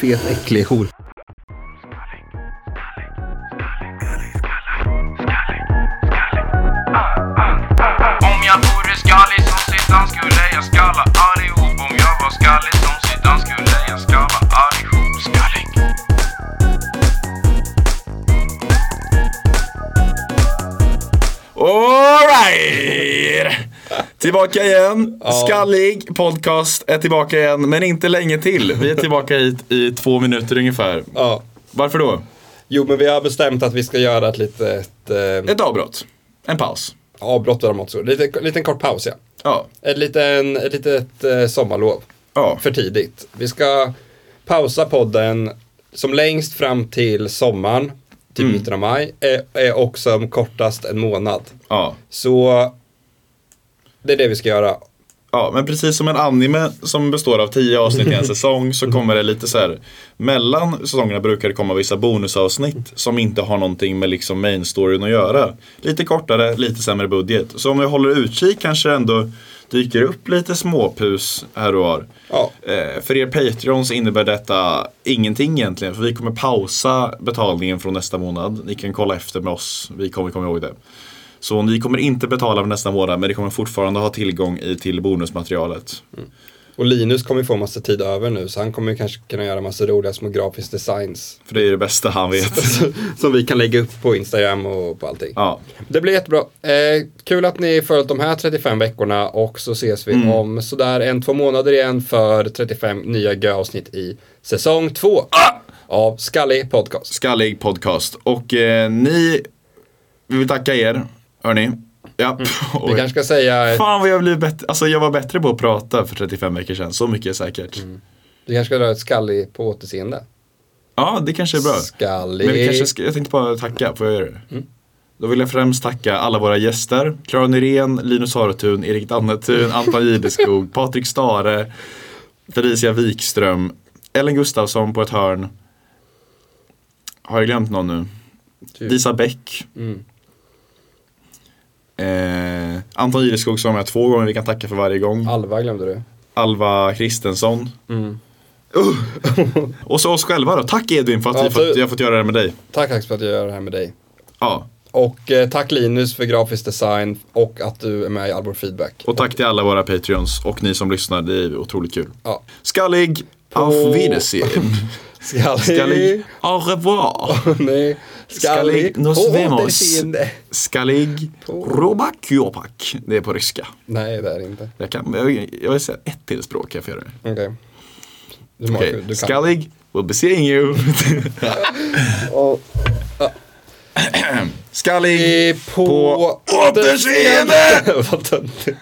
Fet, äcklig hor. Om jag vore skallig som Zidane skulle jag skalla allihop Om jag var skallig som Zidane skulle jag skalla allihop Skallig Alright! Tillbaka igen. Skallig podcast är tillbaka igen, men inte länge till. Vi är tillbaka hit i två minuter ungefär. Ja. Varför då? Jo, men vi har bestämt att vi ska göra ett litet eh, Ett avbrott. En paus. avbrott däremot. Så. Lite, liten kort paus, ja. Ja. Ett, liten, ett litet eh, sommarlov. Ja. För tidigt. Vi ska pausa podden som längst fram till sommaren, till Mm. mitten av maj, är, är också kortast en månad. Ja. Så det är det vi ska göra. Ja, men precis som en anime som består av tio avsnitt i en säsong så kommer det lite så här Mellan säsongerna brukar det komma vissa bonusavsnitt som inte har någonting med liksom main storyn att göra. Lite kortare, lite sämre budget. Så om vi håller utkik kanske ändå dyker upp lite småpus här och var. Ja. Eh, för er Patreons innebär detta ingenting egentligen. För vi kommer pausa betalningen från nästa månad. Ni kan kolla efter med oss. Vi kommer komma ihåg det. Så ni kommer inte betala för nästa månad men ni kommer fortfarande ha tillgång i, till bonusmaterialet. Och Linus kommer få massa tid över nu, så han kommer kanske kunna göra massa roliga små grafiska designs. För det är det bästa han vet. som vi kan lägga upp på Instagram och på allting. Ja, Det blir jättebra. Eh, kul att ni följt de här 35 veckorna och så ses vi Mm. om sådär en, två månader igen för 35 nya gö-avsnitt i säsong 2 av Skallig Podcast. skallig podcast. Och eh, ni, vi vill tacka er, hörni. Ja. Vi Oj. kanske ska säga, Fan vad jag blev bättre, alltså jag var bättre på att prata för 35 veckor sedan, så mycket är säkert. vi kanske ska dra ett skallig på återseende. Ja, det kanske är bra. Skallig. Men vi kanske ska, jag tänkte bara tacka, får jag göra det? Då vill jag främst tacka alla våra gäster. Klara Nyrén, Linus Haretun, Erik Dannetun, Anton Gideskog, Patrik Stare, Felicia Wikström, Ellen Gustafsson på ett hörn. Har jag glömt någon nu? Typ. Disa Bäck. Mm. Eh, Anton Gideskog som jag två gånger vi kan tacka för varje gång. Alva glömde du. Alva Kristensson. Mm. Uh. Och så oss själva då. Tack Edvin för att Ja, vi fått, jag har fått göra det med dig. Tack Axel för att jag gör det här med dig. Ja. Och eh, tack Linus för grafisk design och att du är med i vår feedback. Och tack till alla våra Patreons och ni som lyssnar. Det är otroligt kul. Ja. Skallig, auf Wiedersehen. Skallig. Skallig, au revoir. Nej. Skallig, Skallig. nos På vemos. Skallig, robak kiopak. Det är på ryska. Nej, det är det inte. Jag, kan, jag, jag vill säga ett till språk, jag få göra det? Okej. Okej, okay. du. Skallig, we'll be seeing you. Och, Skallig, på, på återseende. Vad töntigt.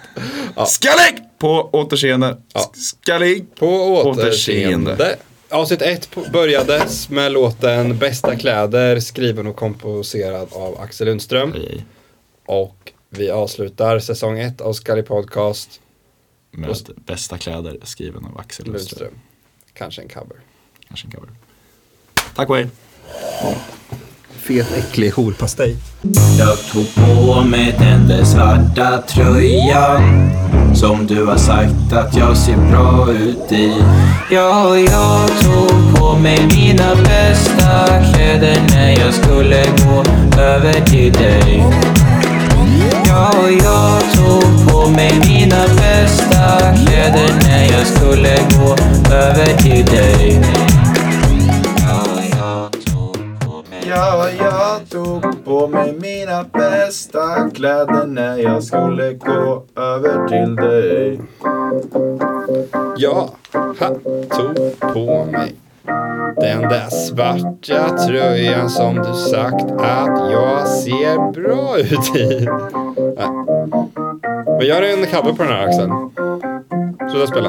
Skallig, på återseende. Skallig, På Återseende. Avsnitt ett på- börjades med låten Bästa kläder skriven och komposerad av Axel Lundström. Hej. Och vi avslutar säsong ett av Skallig Podcast Med bästa kläder skriven av Axel Lundström. Lundström. Kanske en cover. Kanske en cover. Tack och hej. Fet, äcklig horpastej. Jag tog på mig den där svarta tröjan som du har sagt att jag ser bra ut i. Ja, jag tog på mig mina bästa kläder när jag skulle gå över till dig. Ja, jag tog på mig mina bästa kläder när jag skulle gå över till dig. På mig mina bästa kläder när jag skulle gå över till dig. Jag ha, tog på mig den där svarta tröjan som du sagt att jag ser bra ut i. Nej. Men gör en cover på den här Axel. Sluta spela.